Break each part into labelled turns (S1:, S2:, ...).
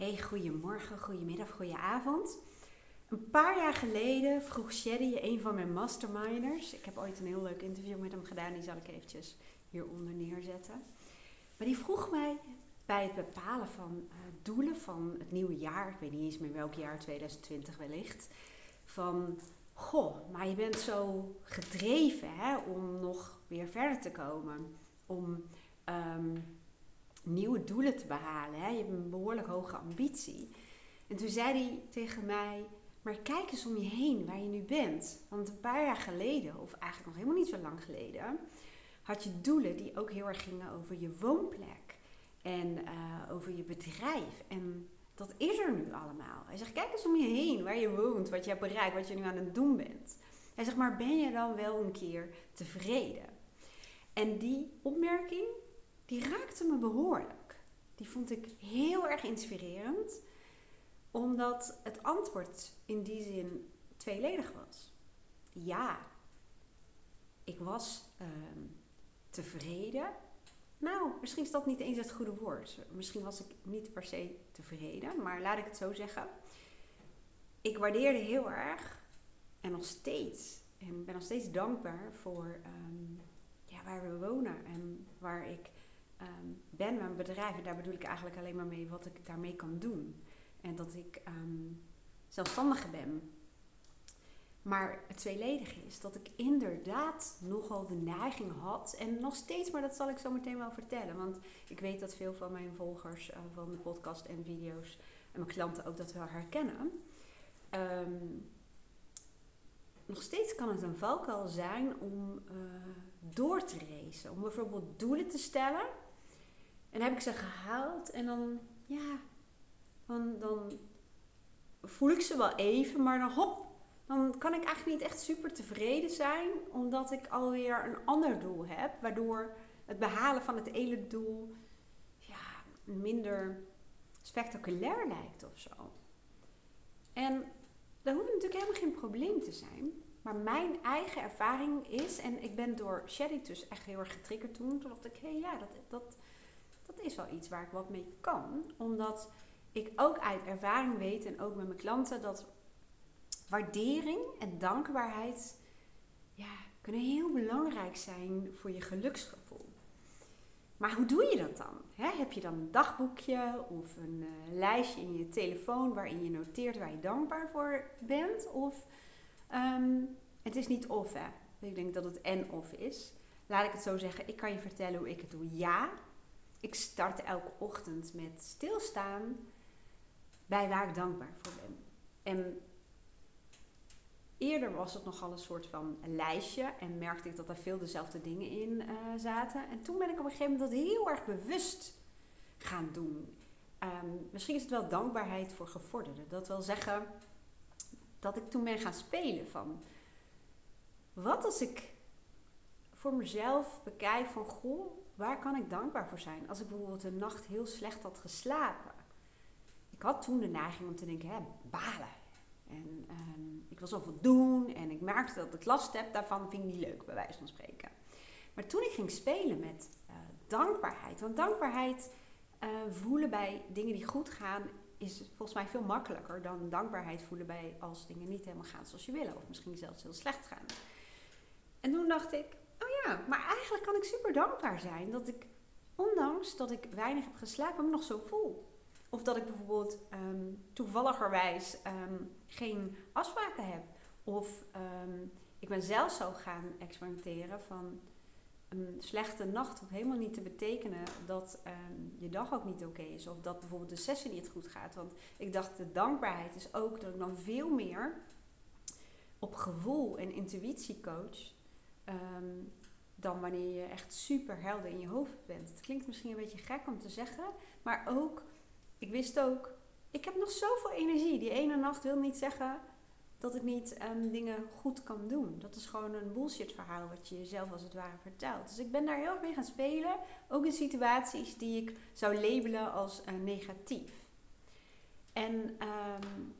S1: Hey, goedemorgen, goedemiddag, goedenavond. Een paar jaar geleden vroeg Shady, een van mijn masterminders. Ik heb ooit een heel leuk interview met hem gedaan, die zal ik eventjes hieronder neerzetten. Maar die vroeg mij bij het bepalen van uh, doelen van het nieuwe jaar, ik weet niet eens meer welk jaar, 2020 wellicht, van goh, maar je bent zo gedreven hè, om nog weer verder te komen, om um, nieuwe doelen te behalen. Hè? Je hebt een behoorlijk hoge ambitie. En toen zei hij tegen mij: Maar kijk eens om je heen waar je nu bent. Want een paar jaar geleden, of eigenlijk nog helemaal niet zo lang geleden, had je doelen die ook heel erg gingen over je woonplek en uh, over je bedrijf. En dat is er nu allemaal. Hij zegt: Kijk eens om je heen waar je woont, wat je hebt bereikt, wat je nu aan het doen bent. Hij zegt: Maar ben je dan wel een keer tevreden? En die opmerking die raakte me behoorlijk. Die vond ik heel erg inspirerend, omdat het antwoord in die zin tweeledig was. Ja, ik was ehm, tevreden. Nou, misschien is dat niet eens het goede woord. Misschien was ik niet per se tevreden, maar laat ik het zo zeggen. Ik waardeerde heel erg en nog steeds, en ben nog steeds dankbaar voor ehm, ja, waar we wonen en waar ik um, ben met mijn bedrijf. En daar bedoel ik eigenlijk alleen maar mee wat ik daarmee kan doen. En dat ik um, zelfstandige ben. Maar het tweeledige is dat ik inderdaad nogal de neiging had. En nog steeds, maar dat zal ik zo meteen wel vertellen. Want ik weet dat veel van mijn volgers uh, van de podcast en video's en mijn klanten ook dat wel herkennen. Um, nog steeds kan het een valkuil zijn om uh, door te racen. Om bijvoorbeeld doelen te stellen en heb ik ze gehaald en dan, ja, dan, dan voel ik ze wel even, maar dan hop, dan kan ik eigenlijk niet echt super tevreden zijn, omdat ik alweer een ander doel heb, waardoor het behalen van het ene doel ja, minder spectaculair lijkt of zo. En dat hoeft natuurlijk helemaal geen probleem te zijn. Maar mijn eigen ervaring is, en ik ben door Sherry dus echt heel erg getriggerd toen. Toen dacht ik, hé hey, ja, dat, dat, is wel iets waar ik wat mee kan. Omdat ik ook uit ervaring weet en ook met mijn klanten dat waardering en dankbaarheid ja, kunnen heel belangrijk zijn voor je geluksgevoel. Maar hoe doe je dat dan? heb je dan een dagboekje of een uh, lijstje in je telefoon waarin je noteert waar je dankbaar voor bent? Of um, het is niet of, hè? Ik denk dat het en of is. Laat ik het zo zeggen, ik kan je vertellen hoe ik het doe. Ja, ik start elke ochtend met stilstaan bij waar ik dankbaar voor ben. En eerder was het nogal een soort van lijstje en merkte ik dat er veel dezelfde dingen in uh, zaten. En toen ben ik op een gegeven moment dat heel erg bewust gaan doen. Um, misschien is het wel dankbaarheid voor gevorderden. Dat wil zeggen dat ik toen ben gaan spelen van wat als ik voor mezelf bekijk van goh, waar kan ik dankbaar voor zijn? Als ik bijvoorbeeld een nacht heel slecht had geslapen. Ik had toen de neiging om te denken, hè, balen. En um, ik wil zoveel doen en ik merkte dat ik last heb, daarvan vind ik niet leuk, bij wijze van spreken. Maar toen ik ging spelen met uh, dankbaarheid, want dankbaarheid uh, voelen bij dingen die goed gaan, is volgens mij veel makkelijker dan dankbaarheid voelen bij als dingen niet helemaal gaan zoals je wil, of misschien zelfs heel slecht gaan. En toen dacht ik, ja, maar eigenlijk kan ik super dankbaar zijn dat ik, ondanks dat ik weinig heb geslapen, me nog zo voel. Of dat ik bijvoorbeeld um, toevalligerwijs um, geen afspraken heb. Of um, ik ben zelf zo gaan experimenteren van een slechte nacht hoeft helemaal niet te betekenen dat je dag ook niet oké is. Of dat bijvoorbeeld de sessie niet goed gaat. Want ik dacht, de dankbaarheid is ook dat ik dan veel meer op gevoel en intuïtie coach Ehm, dan wanneer je echt super helder in je hoofd bent. Het klinkt misschien een beetje gek om te zeggen, maar ook, ik wist ook, ik heb nog zoveel energie. Die ene nacht wil niet zeggen dat ik niet um, dingen goed kan doen. Dat is gewoon een bullshit verhaal wat je jezelf als het ware vertelt. Dus ik ben daar heel erg mee gaan spelen, ook in situaties die ik zou labelen als uh, negatief. En um,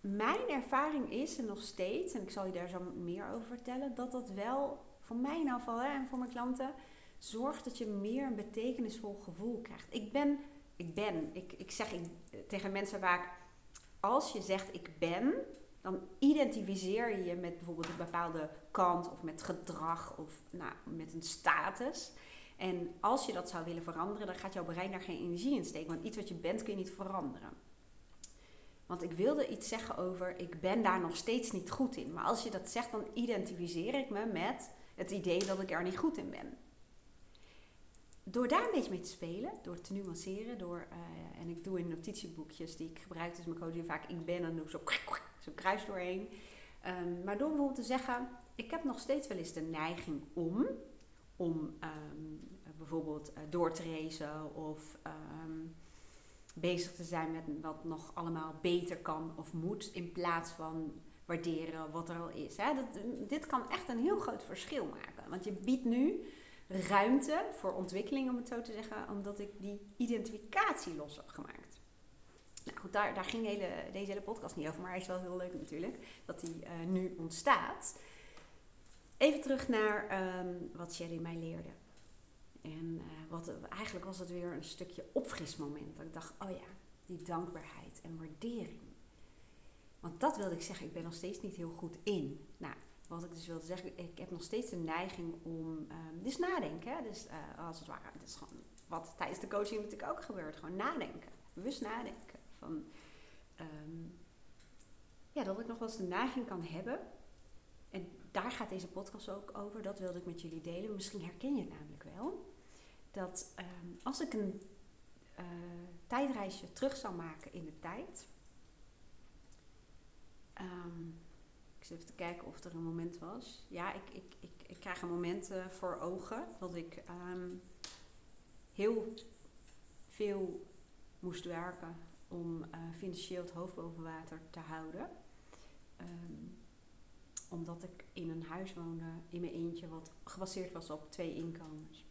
S1: mijn ervaring is en nog steeds, en ik zal je daar zo meer over vertellen, dat dat wel voor mij in geval hè, en voor mijn klanten zorgt dat je meer een betekenisvol gevoel krijgt. Ik ben, ik ben, ik, ik zeg, eh, tegen mensen vaak, als je zegt ik ben, dan identificeer je je met bijvoorbeeld een bepaalde kant of met gedrag of nou, met een status. En als je dat zou willen veranderen, dan gaat jouw brein daar geen energie in steken. Want iets wat je bent kun je niet veranderen. Want ik wilde iets zeggen over, ik ben daar nog steeds niet goed in. Maar als je dat zegt, dan identificeer ik me met het idee dat ik er niet goed in ben. Door daar een beetje mee te spelen, door te nuanceren, door, uh, en ik doe in notitieboekjes die ik gebruik, dus mijn coaching vaak ik ben, en doe ik zo, zo kruis doorheen. Um, maar door bijvoorbeeld te zeggen, ik heb nog steeds wel eens de neiging om, om um, bijvoorbeeld uh, door te racen of um, bezig te zijn met wat nog allemaal beter kan of moet, in plaats van waarderen wat er al is. Hè? Dat, dit kan echt een heel groot verschil maken. Want je biedt nu ruimte voor ontwikkeling, om het zo te zeggen, omdat ik die identificatie los heb gemaakt. Nou goed, daar, daar ging hele, deze hele podcast niet over, maar hij is wel heel leuk natuurlijk dat die uh, nu ontstaat. Even terug naar um, wat Sherry mij leerde. En uh, wat, eigenlijk was het weer een stukje opfrismoment. Dat ik dacht, oh ja, die dankbaarheid en waardering. Want dat wilde ik zeggen, ik ben nog steeds niet heel goed in. Nou, wat ik dus wilde zeggen, ik heb nog steeds de neiging om, um, dus nadenken. Hè? Dus uh, als het ware, dat is gewoon wat tijdens de coaching natuurlijk ook gebeurt. Gewoon nadenken, bewust nadenken. Van, um, ja, dat ik nog wel eens de neiging kan hebben. En daar gaat deze podcast ook over. Dat wilde ik met jullie delen. Misschien herken je het namelijk wel. Dat um, als ik een uh, tijdreisje terug zou maken in de tijd. Um, ik zit even te kijken of er een moment was. Ja, ik, ik, ik, ik krijg een moment uh, voor ogen dat ik um, heel veel moest werken om uh, financieel het hoofd boven water te houden. Um, omdat ik in een huis woonde, in mijn eentje, wat gebaseerd was op twee inkomens.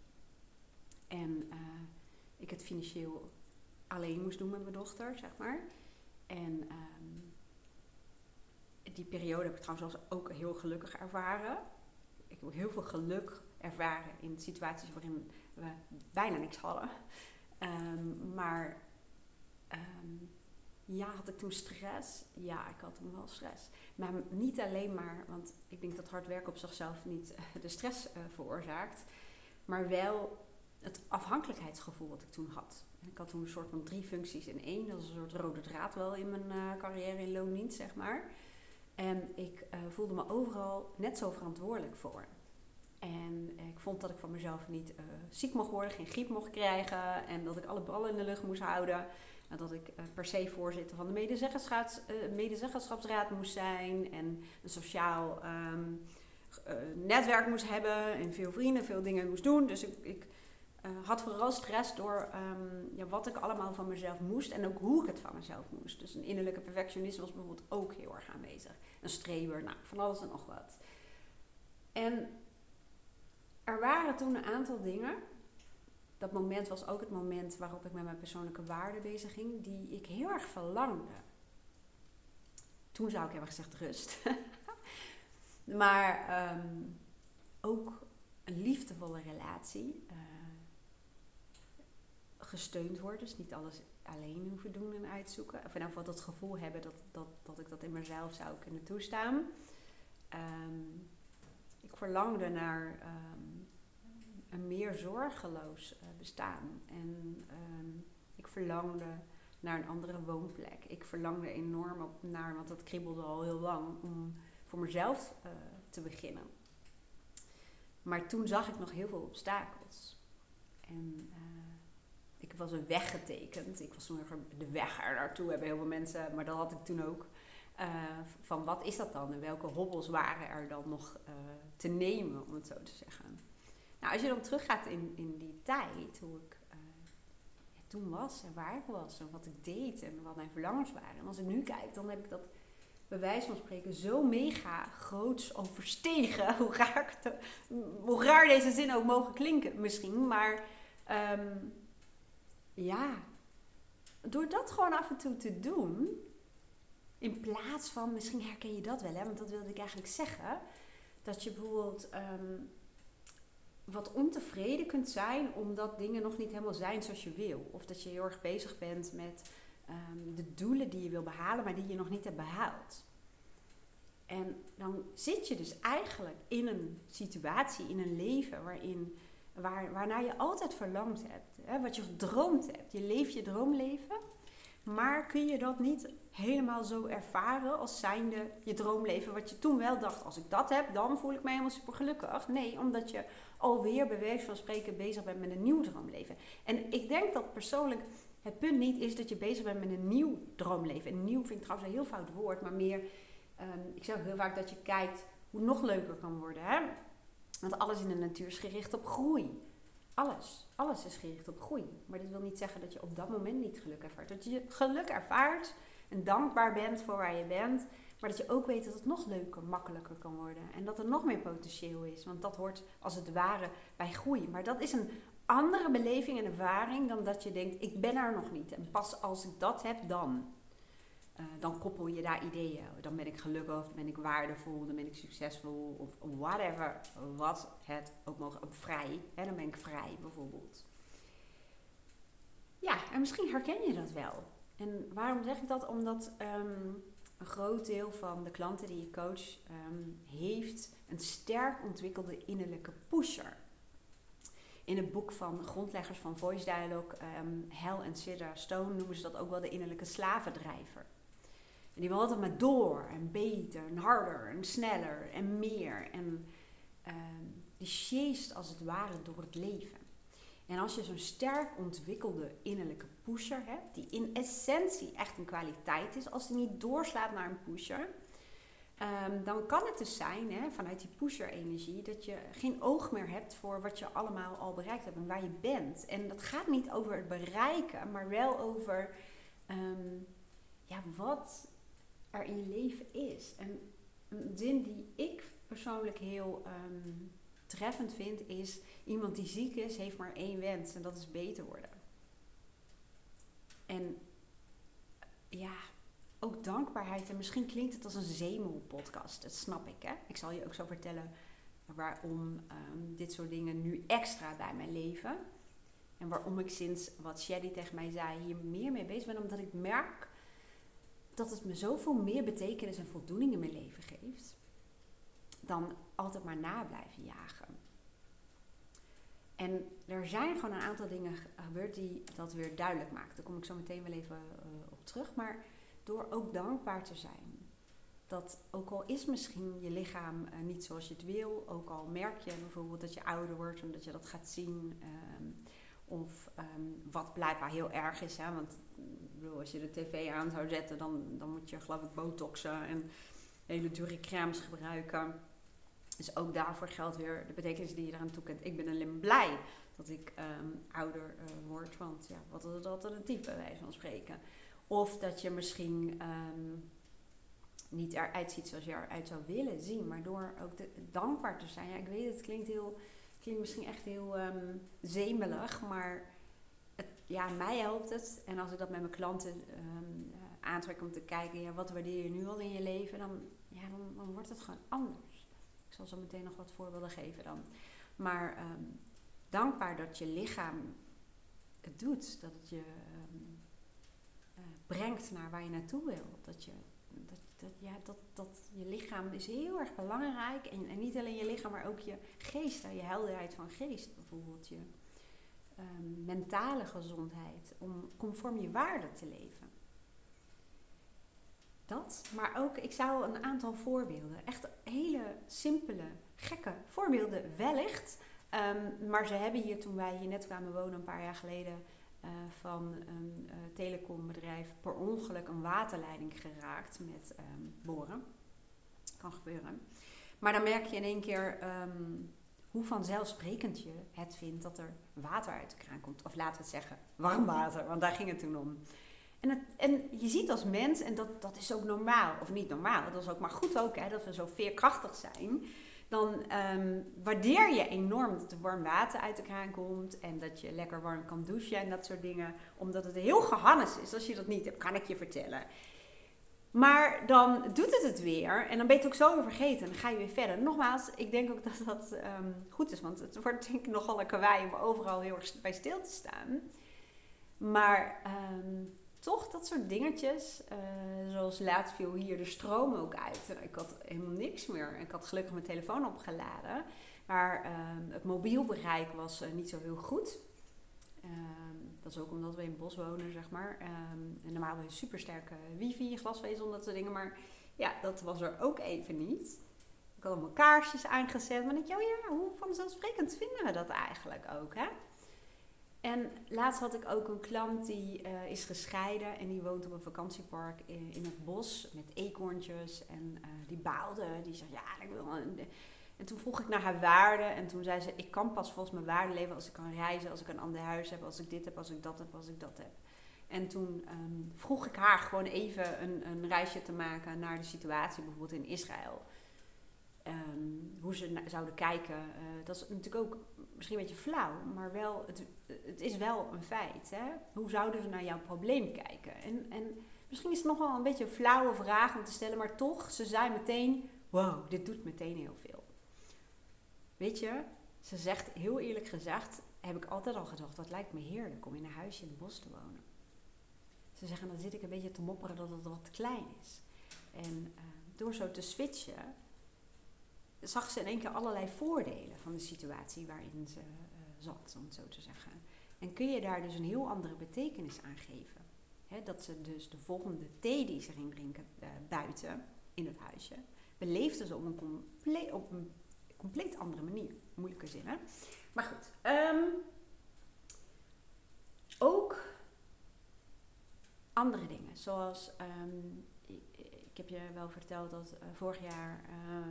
S1: En uh, ik het financieel alleen moest doen met mijn dochter, zeg maar. En die periode heb ik trouwens ook heel gelukkig ervaren. Ik heb heel veel geluk ervaren in situaties waarin we bijna niks hadden. Um, maar um, ja, had ik toen stress? Ja, ik had toen wel stress. Maar niet alleen maar, want ik denk dat hard werken op zichzelf niet de stress uh, veroorzaakt. Maar wel het afhankelijkheidsgevoel wat ik toen had. Ik had toen een soort van drie functies in één. Dat is een soort rode draad wel in mijn uh, carrière in loondienst, zeg maar. En ik uh, voelde me overal net zo verantwoordelijk voor. En ik vond dat ik van mezelf niet uh, ziek mocht worden, geen griep mocht krijgen. En dat ik alle ballen in de lucht moest houden. En dat ik uh, per se voorzitter van de medezeggenschapsraad, moest zijn. En een sociaal um, netwerk moest hebben. En veel vrienden, veel dingen moest doen. Dus ik, ik had vooral stress door um, ja, wat ik allemaal van mezelf moest. En ook hoe ik het van mezelf moest. Dus een innerlijke perfectionisme was bijvoorbeeld ook heel erg aanwezig een streber, nou, van alles en nog wat. En er waren toen een aantal dingen. Dat moment was ook het moment waarop ik met mijn persoonlijke waarden bezig ging, die ik heel erg verlangde. Toen zou ik hebben gezegd rust. maar um, ook een liefdevolle relatie. Uh, gesteund worden, dus niet alles alleen hoeven doen en uitzoeken. Of in ieder geval dat gevoel hebben dat, dat, dat ik dat in mezelf zou kunnen toestaan. Um, ik verlangde naar um, een meer zorgeloos uh, bestaan. En um, ik verlangde naar een andere woonplek. Ik verlangde enorm op naar, want dat kriebelde al heel lang, om voor mezelf uh, te beginnen. Maar toen zag ik nog heel veel obstakels. En was een weg getekend. Ik was toen de weg er naartoe, hebben heel veel mensen, maar dat had ik toen ook. Uh, van wat is dat dan en welke hobbels waren er dan nog uh, te nemen, om het zo te zeggen. Nou, als je dan teruggaat in, in die tijd, hoe ik ja, toen was en waar ik was en wat ik deed en wat mijn verlangens waren. En als ik nu kijk, dan heb ik dat bij wijze van spreken zo mega groots overstegen. Hoe raar, hoe raar deze zin ook mogen klinken misschien, maar... Um, ja, door dat gewoon af en toe te doen, in plaats van, misschien herken je dat wel, hè, want dat wilde ik eigenlijk zeggen, dat je bijvoorbeeld um, wat ontevreden kunt zijn omdat dingen nog niet helemaal zijn zoals je wil. Of dat je heel erg bezig bent met ehm, de doelen die je wil behalen, maar die je nog niet hebt behaald. En dan zit je dus eigenlijk in een situatie, in een leven waarin, waar, waarnaar je altijd verlangd hebt. Hè? Wat je gedroomd hebt. Je leeft je droomleven. Maar kun je dat niet helemaal zo ervaren als zijnde je droomleven? Wat je toen wel dacht, als ik dat heb, dan voel ik mij helemaal super gelukkig. Nee, omdat je alweer beweegt van spreken bezig bent met een nieuw droomleven. En ik denk dat persoonlijk het punt niet is dat je bezig bent met een nieuw droomleven. En nieuw vind ik trouwens een heel fout woord, maar meer, um, ik zeg heel vaak dat je kijkt hoe nog leuker kan worden. Hè? Want alles in de natuur is gericht op groei. Alles. Alles is gericht op groei. Maar dit wil niet zeggen dat je op dat moment niet geluk ervaart. Dat je geluk ervaart en dankbaar bent voor waar je bent. Maar dat je ook weet dat het nog leuker, makkelijker kan worden. En dat er nog meer potentieel is. Want dat hoort als het ware bij groei. Maar dat is een andere beleving en ervaring dan dat je denkt, ik ben er nog niet. En pas als ik dat heb, dan. Uh, dan koppel je daar ideeën. Dan ben ik gelukkig, dan ben ik waardevol, dan ben ik succesvol of whatever. Wat het ook mogen. Vrij. Hè, dan ben ik vrij bijvoorbeeld. Ja, en misschien herken je dat wel. En waarom zeg ik dat? Omdat um, een groot deel van de klanten die je coach um, heeft een sterk ontwikkelde innerlijke pusher. In het boek van grondleggers van Voice Dialogue, um, Hel en Sidra Stone, noemen ze dat ook wel de innerlijke slavendrijver. Die wil altijd maar door en beter en harder en sneller en meer. En um, die sjeest als het ware door het leven. En als je zo'n sterk ontwikkelde innerlijke pusher hebt, die in essentie echt een kwaliteit is, als die niet doorslaat naar een pusher, um, dan kan het dus zijn, hè, vanuit die pusher-energie, dat je geen oog meer hebt voor wat je allemaal al bereikt hebt en waar je bent. En dat gaat niet over het bereiken, maar wel over um, ja, wat er in je leven is. En een zin die ik persoonlijk heel um, treffend vind, is iemand die ziek is, heeft maar één wens en dat is beter worden. En ja, ook dankbaarheid. En misschien klinkt het als een zeemelpodcast. Dat snap ik, hè. Ik zal je ook zo vertellen waarom um, dit soort dingen nu extra bij mijn leven. En waarom ik sinds wat Shady tegen mij zei hier meer mee bezig ben. Omdat ik merk dat het me zoveel meer betekenis en voldoening in mijn leven geeft. Dan altijd maar na blijven jagen. En er zijn gewoon een aantal dingen gebeurd die dat weer duidelijk maken. Daar kom ik zo meteen wel even uh, op terug. Maar door ook dankbaar te zijn. Dat ook al is misschien je lichaam uh, niet zoals je het wil, ook al merk je bijvoorbeeld dat je ouder wordt en dat je dat gaat zien. Um, of um, wat blijkbaar heel erg is. Hè? Want bedoel, als je de tv aan zou zetten, dan, dan moet je geloof ik botoxen en hele dure crèmes gebruiken. Dus ook daarvoor geldt weer de betekenis die je eraan toekent. Ik ben alleen blij dat ik um, ouder uh, word. Want ja, wat is het alternatief bij wijze van spreken? Of dat je misschien um, niet eruit ziet zoals je eruit zou willen zien. Maar door ook dankbaar te zijn. Ja, ik weet het klinkt, heel, klinkt misschien echt heel um, zemelig. Maar ja, mij helpt het. En als ik dat met mijn klanten um, aantrek om te kijken. Ja, wat waardeer je nu al in je leven? Dan, ja, dan, wordt het gewoon anders. Ik zal zo meteen nog wat voorbeelden geven dan. Maar dankbaar dat je lichaam het doet. Dat het je brengt naar waar je naartoe wil. Dat je, dat, dat, ja, dat, dat je lichaam is heel erg belangrijk. En, en niet alleen je lichaam, maar ook je geest. Je helderheid van geest bijvoorbeeld. Je um, mentale gezondheid. Om conform je waarde te leven. Dat. Maar ook, ik zou een aantal voorbeelden. Echt hele simpele, gekke voorbeelden wellicht. Um, maar ze hebben hier toen wij hier net kwamen wonen een paar jaar geleden uh, van een uh, telecombedrijf per ongeluk een waterleiding geraakt met um, boren. Kan gebeuren. Maar dan merk je in één keer hoe vanzelfsprekend je het vindt dat er water uit de kraan komt. Of laten we het zeggen, warm water, want daar ging het toen om. En, en je ziet als mens, en dat, dat is ook normaal, of niet normaal, dat is ook maar goed ook, hè, dat we zo veerkrachtig zijn dan um, waardeer je enorm dat er warm water uit de kraan komt en dat je lekker warm kan douchen en dat soort dingen. Omdat het heel gehannes is. Als je dat niet hebt, kan ik je vertellen. Maar dan doet het het weer en dan ben je het ook zo weer vergeten. En dan ga je weer verder. Nogmaals, ik denk ook dat dat um, goed is, want het wordt denk ik nogal een kawaii om overal heel erg bij stil te staan. Maar um, toch dat soort dingetjes, uh, zoals laatst viel hier de stroom ook uit. Ik had helemaal niks meer. Ik had gelukkig mijn telefoon opgeladen. Maar ehm, het mobielbereik was niet zo heel goed. Ehm, dat is ook omdat we in bos wonen, zeg maar. Um, en normaal hebben we supersterke wifi, glasvezel en dat soort dingen. Maar ja, dat was er ook even niet. Ik had allemaal kaarsjes aangezet. Maar ik dacht, oh ja, hoe vanzelfsprekend vinden we dat eigenlijk ook, hè? En laatst had ik ook een klant die uh, is gescheiden en die woont op een vakantiepark in, het bos met eekhoorntjes. En uh, die baalde. Die zei, ja, ik wil een, en toen vroeg ik naar haar waarde. En toen zei ze: Ik kan pas volgens mijn waarde leven als ik kan reizen, als ik een ander huis heb, als ik dit heb, als ik dat heb, als ik dat heb. En toen um, vroeg ik haar gewoon even een, een, reisje te maken naar de situatie, bijvoorbeeld in Israël. Um, hoe ze zouden kijken. Uh, dat is natuurlijk ook misschien een beetje flauw, maar wel, het, het is wel een feit. Hè? Hoe zouden ze naar jouw probleem kijken? En, en misschien is het nog wel een beetje een flauwe vraag om te stellen, maar toch, ze zei meteen: Wow, dit doet meteen heel veel. Weet je, ze zegt heel eerlijk gezegd, heb ik altijd al gedacht, dat lijkt me heerlijk om in een huisje in het bos te wonen. Ze zeggen, dan zit ik een beetje te mopperen dat het wat klein is. En uh, door zo te switchen, zag ze in één keer allerlei voordelen van de situatie waarin ze uh, zat, om het zo te zeggen. En kun je daar dus een heel andere betekenis aan geven. Dat ze dus de volgende thee die ze ging drinken uh, buiten, in het huisje, beleefde ze op een, op een compleet andere manier. Moeilijke zin, hè? Maar goed. Um, ook andere dingen. Zoals, um, ik, heb je wel verteld dat uh, vorig jaar uh,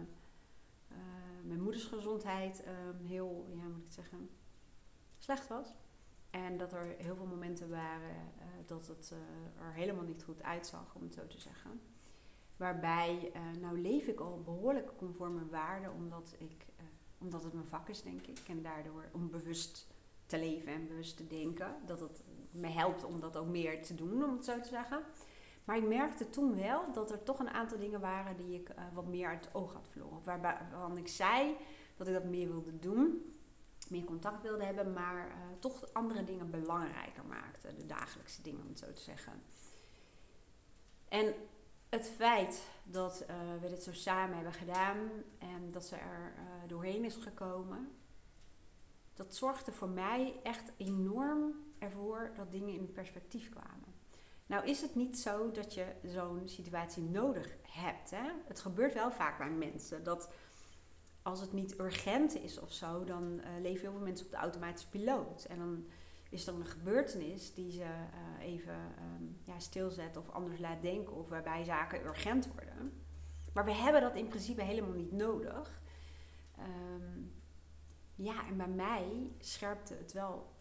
S1: uh, mijn moeders gezondheid um, heel, ja, moet ik het zeggen, slecht was. En dat er heel veel momenten waren dat het er helemaal niet goed uitzag, om het zo te zeggen. Waarbij, uh, nou leef ik al behoorlijk conform mijn waarden, omdat, ik, uh, omdat het mijn vak is, denk ik. En daardoor om bewust te leven en bewust te denken. Dat het me helpt om dat ook meer te doen, om het zo te zeggen. Maar ik merkte toen wel dat er toch een aantal dingen waren die ik uh, wat meer uit het oog had verloren. Waarvan ik zei dat ik dat meer wilde doen, meer contact wilde hebben, maar toch andere dingen belangrijker maakte. De dagelijkse dingen, om het zo te zeggen. En het feit dat uh, we dit zo samen hebben gedaan en dat ze er uh, doorheen is gekomen, dat zorgde voor mij echt enorm ervoor dat dingen in perspectief kwamen. Nou is het niet zo dat je zo'n situatie nodig hebt. Hè? Het gebeurt wel vaak bij mensen dat als het niet urgent is of zo, dan uh, leven heel veel mensen op de automatische piloot. En dan is er een gebeurtenis die ze uh, even um, ja, stilzet of anders laat denken of waarbij zaken urgent worden. Maar we hebben dat in principe helemaal niet nodig. Um, ja, en bij mij scherpte het wel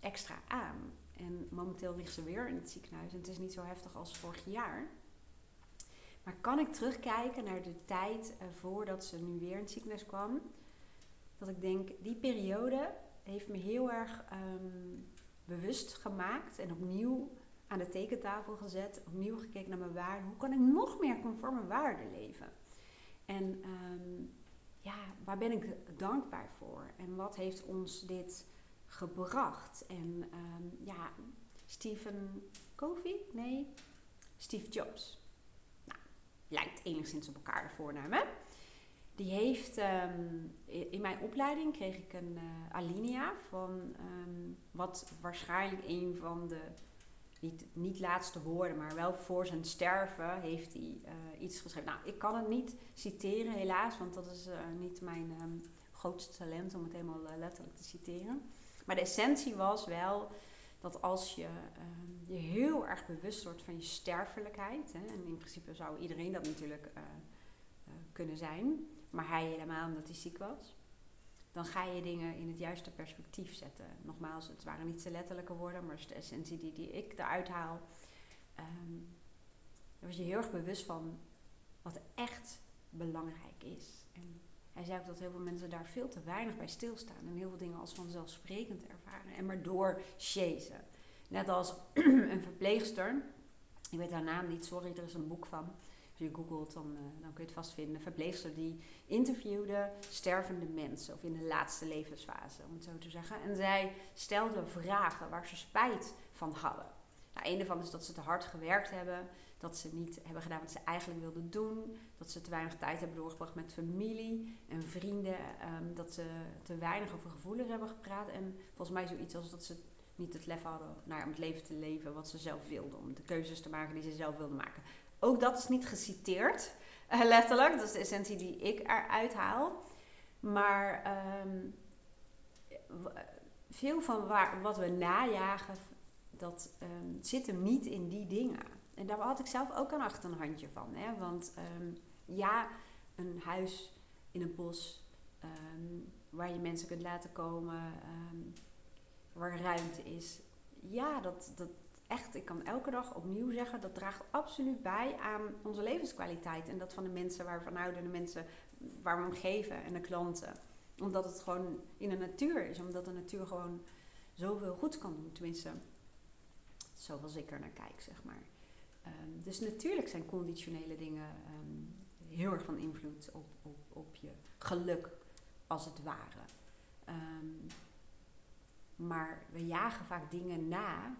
S1: extra aan. En momenteel ligt ze weer in het ziekenhuis en het is niet zo heftig als vorig jaar. Maar kan ik terugkijken naar de tijd uh, voordat ze nu weer in het ziekenhuis kwam? Dat ik denk, die periode heeft me heel erg um, bewust gemaakt en opnieuw aan de tekentafel gezet, opnieuw gekeken naar mijn waarden. Hoe kan ik nog meer conform mijn waarden leven? En um, ja, waar ben ik dankbaar voor? En wat heeft ons dit gebracht? En um, ja, Stephen Covey? Nee, Steve Jobs. Nou, lijkt enigszins op elkaar de voornaam, hè? Die heeft, um, in mijn opleiding kreeg ik een uh, alinea van um, wat waarschijnlijk een van de, niet, niet laatste woorden, maar wel voor zijn sterven heeft hij uh, iets geschreven. Nou, ik kan het niet citeren helaas, want dat is uh, niet mijn um, grootste talent om het helemaal letterlijk te citeren. Maar de essentie was wel dat als je je heel erg bewust wordt van je sterfelijkheid, hè, en in principe zou iedereen dat natuurlijk kunnen zijn, maar hij helemaal omdat hij ziek was. Dan ga je dingen in het juiste perspectief zetten. Nogmaals, het waren niet zo letterlijke woorden, maar de essentie die, die ik eruit haal. Um, daar was je heel erg bewust van wat echt belangrijk is. En hij zei ook dat heel veel mensen daar veel te weinig bij stilstaan. En heel veel dingen als vanzelfsprekend ervaren. En maar door chasen. Net als een verpleegster. Ik weet haar naam niet, sorry, er is een boek van je googelt, dan, uh, dan kun je het vast vinden. Verpleegster die interviewde stervende mensen, of in de laatste levensfase, om het zo te zeggen. En zij stelde vragen waar ze spijt van hadden. Nou, een daarvan is dat ze te hard gewerkt hebben. Dat ze niet hebben gedaan wat ze eigenlijk wilden doen. Dat ze te weinig tijd hebben doorgebracht met familie en vrienden. Ehm, dat ze te weinig over gevoelens hebben gepraat. En volgens mij zoiets als dat ze niet het lef hadden om het leven te leven wat ze zelf wilden. Om de keuzes te maken die ze zelf wilden maken. Ook dat is niet geciteerd, uh, letterlijk. Dat is de essentie die ik eruit haal. Maar ehm, veel van waar, wat we najagen, dat um, zit hem niet in die dingen. En daar had ik zelf ook een achterhandje van. Hè? Want um, ja, een huis in een bos waar je mensen kunt laten komen, waar ruimte is. Ja, dat, dat echt, ik kan elke dag opnieuw zeggen, dat draagt absoluut bij aan onze levenskwaliteit. En dat van de mensen waar we van houden, de mensen waar we om geven en de klanten. Omdat het gewoon in de natuur is, omdat de natuur gewoon zoveel goed kan doen. Tenminste, zoals ik er naar kijk, zeg maar. Um, dus natuurlijk zijn conditionele dingen um, heel erg van invloed op, op, op je geluk, als het ware. Um, maar we jagen vaak dingen na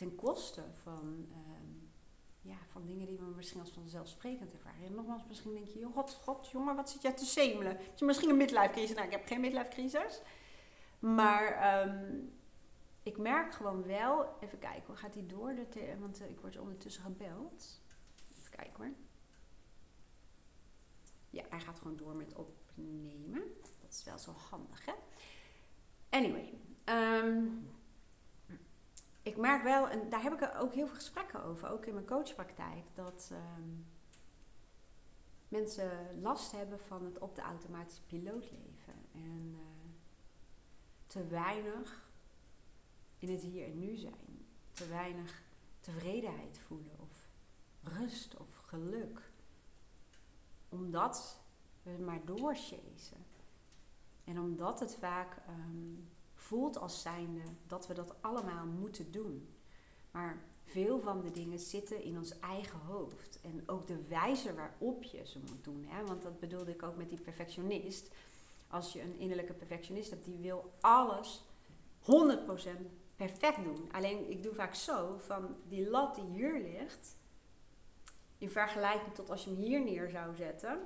S1: ten koste van, ja, van dingen die we misschien als vanzelfsprekend ervaren. En nogmaals, misschien denk je, god, god, jongen, wat zit jij te semelen? Heb je misschien een midlife crisis? Nou, ik heb geen midlife crisis. Maar um, ik merk gewoon wel, even kijken, hoe gaat die door? Want uh, ik word ondertussen gebeld. Even kijken hoor. Ja, hij gaat gewoon door met opnemen. Dat is wel zo handig, hè? Anyway, um, ik merk wel, en daar heb ik ook heel veel gesprekken over, ook in mijn coachpraktijk, dat um, mensen last hebben van het op de automatische piloot leven. En uh, te weinig in het hier en nu zijn. Te weinig tevredenheid voelen of rust of geluk. Omdat we maar doorchasen. En omdat het vaak um, voelt als zijnde dat we dat allemaal moeten doen. Maar veel van de dingen zitten in ons eigen hoofd. En ook de wijze waarop je ze moet doen. Hè? Want dat bedoelde ik ook met die perfectionist. Als je een innerlijke perfectionist hebt, die wil alles 100% perfect doen. Alleen ik doe vaak zo van die lat die hier ligt, in vergelijking tot als je hem hier neer zou zetten.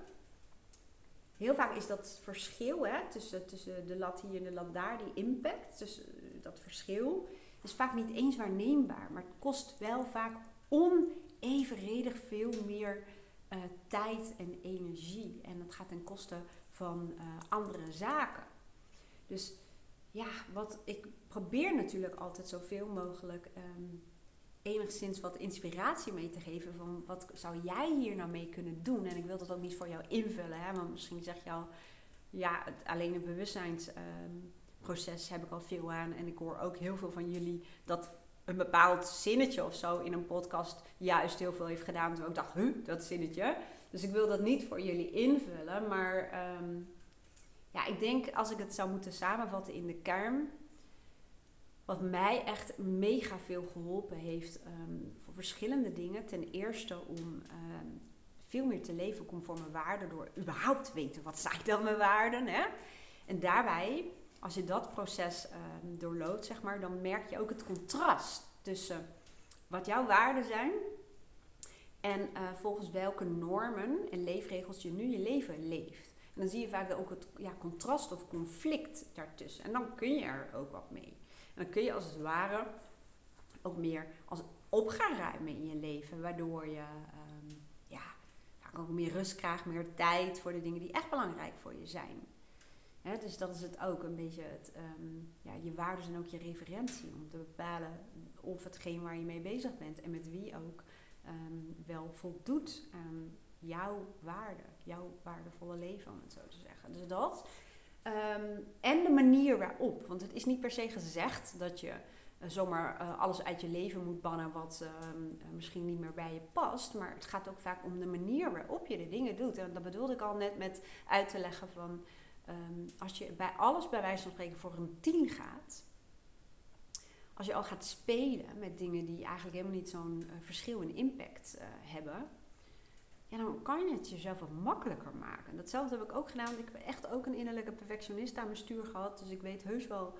S1: Heel vaak is dat verschil hè, tussen, tussen de lat hier en de lat daar, die impact, dus dat verschil, is vaak niet eens waarneembaar. Maar het kost wel vaak onevenredig veel meer uh, tijd en energie. En dat gaat ten koste van uh, andere zaken. Dus ja, wat ik probeer natuurlijk altijd zoveel mogelijk um, enigszins wat inspiratie mee te geven van wat zou jij hier nou mee kunnen doen. En ik wil dat ook niet voor jou invullen, hè, want misschien zeg je al, ja, het, alleen het bewustzijnsproces um, heb ik al veel aan. En ik hoor ook heel veel van jullie dat een bepaald zinnetje of zo in een podcast juist heel veel heeft gedaan. Toen ik dacht, huh, dat zinnetje. Dus ik wil dat niet voor jullie invullen, maar um, ja, ik denk als ik het zou moeten samenvatten in de kern, wat mij echt mega veel geholpen heeft um, voor verschillende dingen. Ten eerste om um, veel meer te leven conform mijn waarden door überhaupt te weten wat zijn dan mijn waarden. Hè? En daarbij, als je dat proces um, doorloopt, zeg maar, dan merk je ook het contrast tussen wat jouw waarden zijn en uh, volgens welke normen en leefregels je nu je leven leeft. En dan zie je vaak ook het ja, contrast of conflict daartussen. En dan kun je er ook wat mee. En dan kun je als het ware ook meer als op gaan ruimen in je leven. Waardoor je um, ja, ook meer rust krijgt, meer tijd voor de dingen die echt belangrijk voor je zijn. Dus dat is het ook een beetje het, um, ja, je waarden zijn ook je referentie om te bepalen of hetgeen waar je mee bezig bent en met wie ook um, wel voldoet aan jouw waarde, jouw waardevolle leven, om het zo te zeggen. Dus dat. Um, en de manier waarop. Want het is niet per se gezegd dat je uh, zomaar uh, alles uit je leven moet bannen wat um, misschien niet meer bij je past. Maar het gaat ook vaak om de manier waarop je de dingen doet. En dat bedoelde ik al net met uit te leggen van um, als je bij alles bij wijze van spreken voor een tien gaat. Als je al gaat spelen met dingen die eigenlijk helemaal niet zo'n verschil in impact hebben ja, dan kan je het jezelf wat makkelijker maken. Datzelfde heb ik ook gedaan. Ik heb echt ook een innerlijke perfectionist aan mijn stuur gehad. Dus ik weet heus wel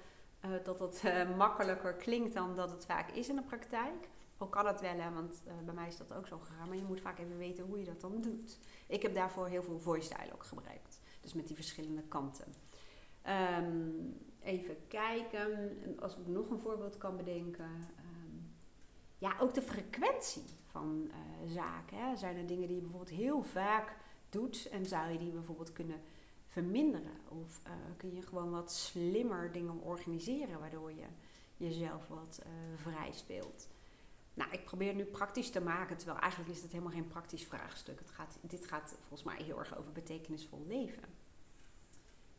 S1: uh, dat het uh, makkelijker klinkt dan dat het vaak is in de praktijk. Ook kan het wel, hè, want uh, bij mij is dat ook zo gegaan. Maar je moet vaak even weten hoe je dat dan doet. Ik heb daarvoor heel veel voice dialogue gebruikt. Dus met die verschillende kanten. Um, even kijken. Als ik nog een voorbeeld kan bedenken. Ja, ook de frequentie van zaken. Hè. Zijn er dingen die je bijvoorbeeld heel vaak doet en zou je die bijvoorbeeld kunnen verminderen? Of uh, kun je gewoon wat slimmer dingen organiseren waardoor je jezelf wat uh, vrij speelt? Nou, ik probeer nu praktisch te maken, terwijl eigenlijk is het helemaal geen praktisch vraagstuk. Het gaat, dit gaat volgens mij heel erg over betekenisvol leven.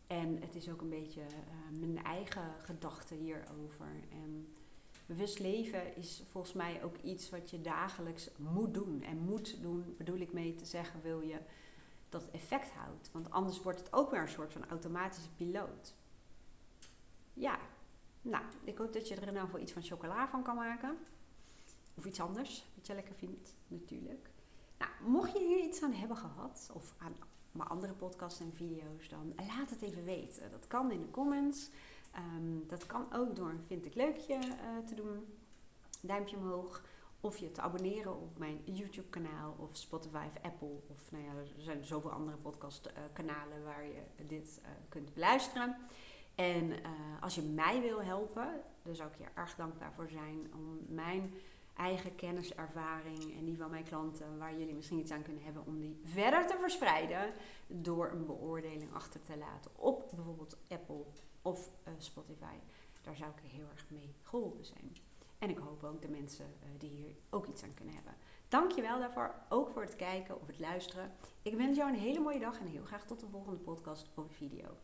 S1: En het is ook een beetje mijn eigen gedachten hierover. En bewust leven is volgens mij ook iets wat je dagelijks moet doen. En moet doen bedoel ik mee te zeggen, wil je dat effect houdt. Want anders wordt het ook weer een soort van automatische piloot. Ja, nou, ik hoop dat je er in ieder geval iets van chocola van kan maken. Of iets anders, wat je lekker vindt, natuurlijk. Nou, mocht je hier iets aan hebben gehad, of aan mijn andere podcasts en video's, dan laat het even weten. Dat kan in de comments. Um, dat kan ook door een vind ik leukje uh, te doen. Duimpje omhoog. Of je te abonneren op mijn YouTube kanaal of Spotify of Apple. Of nou ja, er zijn zoveel andere podcast uh, kanalen waar je dit uh, kunt beluisteren. En uh, als je mij wil helpen, dan zou ik je erg dankbaar voor zijn om mijn eigen kennis, ervaring en die van mijn klanten, waar jullie misschien iets aan kunnen hebben, om die verder te verspreiden door een beoordeling achter te laten op bijvoorbeeld Apple of Spotify. Daar zou ik heel erg mee geholpen zijn. En ik hoop ook de mensen uh, die hier ook iets aan kunnen hebben. Dankjewel daarvoor, ook voor het kijken of het luisteren. Ik wens jou een hele mooie dag en heel graag tot de volgende podcast of video.